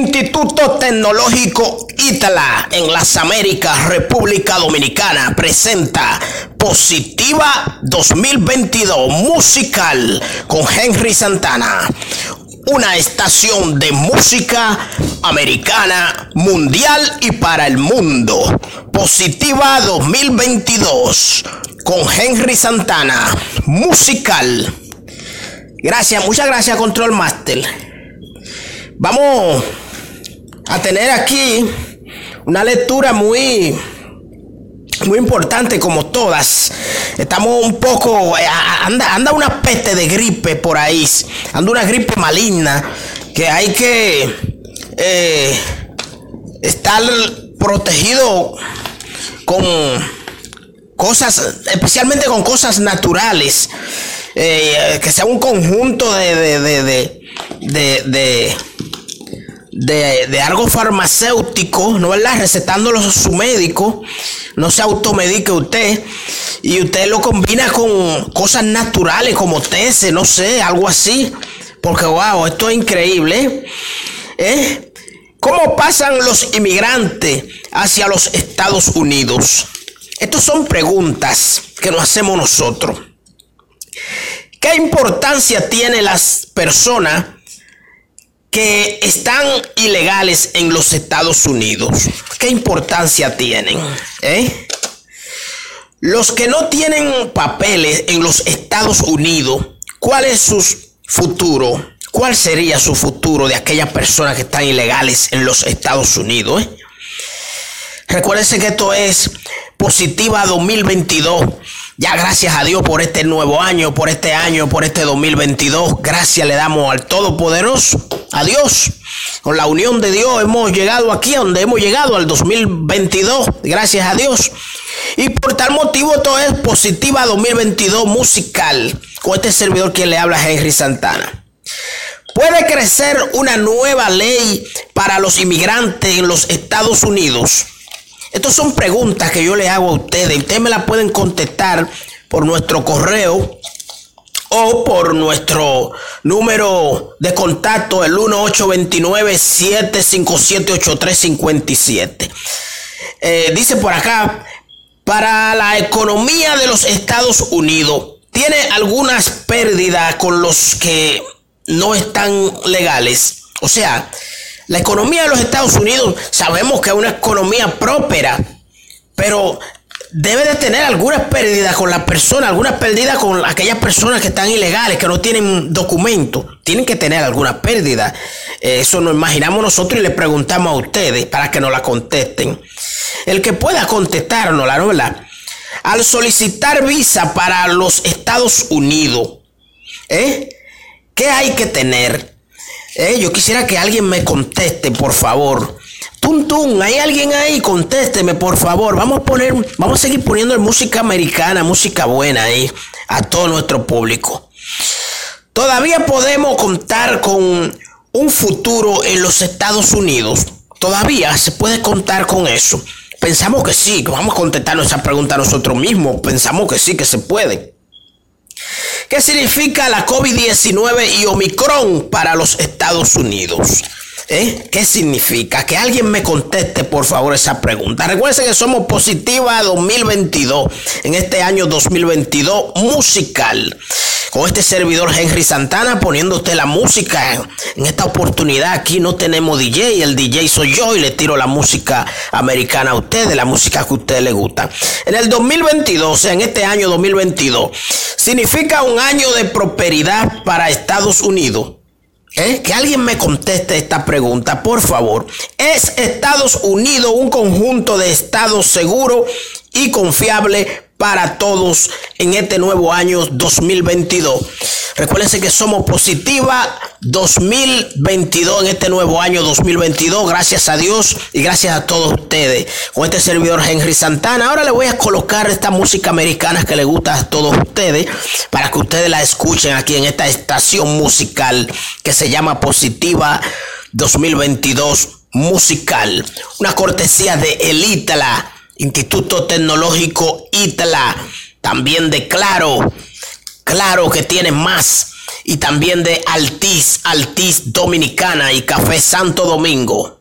Instituto Tecnológico ITLA en las Américas, República Dominicana, presenta Positiva 2022 Musical con Henry Santana. Una estación de música americana, mundial y para el mundo. Positiva 2022 con Henry Santana. Musical. Gracias, muchas gracias Control Master. Vamos a tener aquí una lectura muy muy importante como todas. Estamos un poco eh, anda anda una peste de gripe por ahí, anda una gripe maligna que hay que eh, estar protegido con cosas, especialmente con cosas naturales, eh, que sea un conjunto de, de, de, de de, de, algo farmacéutico, ¿no verdad? Recetándolo a su médico, no se automedique usted, y usted lo combina con cosas naturales como tese, no sé, algo así, porque wow, esto es increíble, ¿eh? ¿Cómo pasan los inmigrantes hacia los Estados Unidos? Estas son preguntas que nos hacemos nosotros. ¿Qué importancia tiene las personas que están ilegales en los Estados Unidos. ¿Qué importancia tienen? ¿Eh? Los que no tienen papeles en los Estados Unidos, ¿cuál es su futuro? ¿Cuál sería su futuro de aquellas personas que están ilegales en los Estados Unidos? Eh? Recuérdense que esto es Positiva 2022. Ya gracias a Dios por este nuevo año, por este año, por este 2022. Gracias le damos al Todopoderoso, a Dios. Con la unión de Dios hemos llegado aquí donde hemos llegado al 2022. Gracias a Dios. Y por tal motivo esto es Positiva 2022 musical. Con este servidor que le habla Henry Santana. ¿Puede crecer una nueva ley para los inmigrantes en los Estados Unidos? Estas son preguntas que yo le hago a ustedes. Ustedes me las pueden contestar por nuestro correo o por nuestro número de contacto, el 1829-757-8357. Eh, dice por acá, para la economía de los Estados Unidos, ¿tiene algunas pérdidas con los que no están legales? O sea, la economía de los Estados Unidos sabemos que es una economía próspera, pero debe de tener algunas pérdidas con las personas, algunas pérdidas con aquellas personas que están ilegales, que no tienen documentos. Tienen que tener algunas pérdidas. Eh, eso nos imaginamos nosotros y le preguntamos a ustedes para que nos la contesten. El que pueda contestarnos, la verdad. Al solicitar visa para los Estados Unidos, ¿eh? ¿qué hay que tener? Eh, yo quisiera que alguien me conteste, por favor. Tum, hay alguien ahí, contésteme, por favor. Vamos a poner, vamos a seguir poniendo música americana, música buena ahí a todo nuestro público. Todavía podemos contar con un futuro en los Estados Unidos. Todavía se puede contar con eso. Pensamos que sí, vamos a contestar esa pregunta nosotros mismos. Pensamos que sí, que se puede. ¿Qué significa la COVID-19 y Omicron para los Estados Unidos? ¿Eh? ¿Qué significa? Que alguien me conteste por favor esa pregunta. Recuerden que somos Positiva 2022, en este año 2022 musical. Con este servidor Henry Santana poniendo usted la música. En esta oportunidad aquí no tenemos DJ, el DJ soy yo y le tiro la música americana a ustedes, la música que a usted le gusta. En el 2022, o sea, en este año 2022, significa un año de prosperidad para Estados Unidos. ¿Eh? Que alguien me conteste esta pregunta, por favor. ¿Es Estados Unidos un conjunto de estados seguro y confiable para todos en este nuevo año 2022. Recuérdense que somos Positiva 2022 en este nuevo año 2022. Gracias a Dios y gracias a todos ustedes. Con este servidor Henry Santana. Ahora le voy a colocar esta música americana que le gusta a todos ustedes para que ustedes la escuchen aquí en esta estación musical que se llama Positiva 2022 Musical. Una cortesía de Elítala Instituto Tecnológico ITLA, también de Claro, Claro que tiene más y también de Altiz, Altiz Dominicana y Café Santo Domingo.